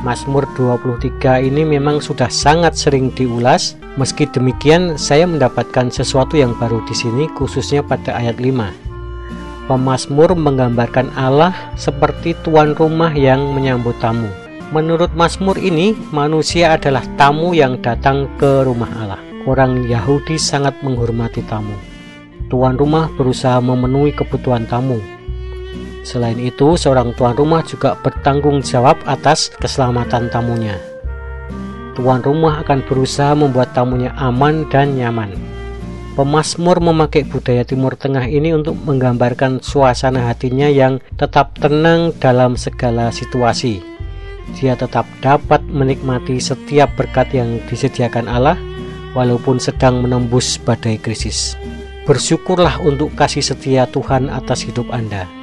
Mazmur 23 ini memang sudah sangat sering diulas. Meski demikian, saya mendapatkan sesuatu yang baru di sini khususnya pada ayat 5. Pemazmur menggambarkan Allah seperti tuan rumah yang menyambut tamu. Menurut Mazmur ini, manusia adalah tamu yang datang ke rumah Allah. Orang Yahudi sangat menghormati tamu. Tuan rumah berusaha memenuhi kebutuhan tamu, Selain itu, seorang tuan rumah juga bertanggung jawab atas keselamatan tamunya. Tuan rumah akan berusaha membuat tamunya aman dan nyaman. Pemasmur memakai budaya Timur Tengah ini untuk menggambarkan suasana hatinya yang tetap tenang dalam segala situasi. Dia tetap dapat menikmati setiap berkat yang disediakan Allah, walaupun sedang menembus badai krisis. Bersyukurlah untuk kasih setia Tuhan atas hidup Anda.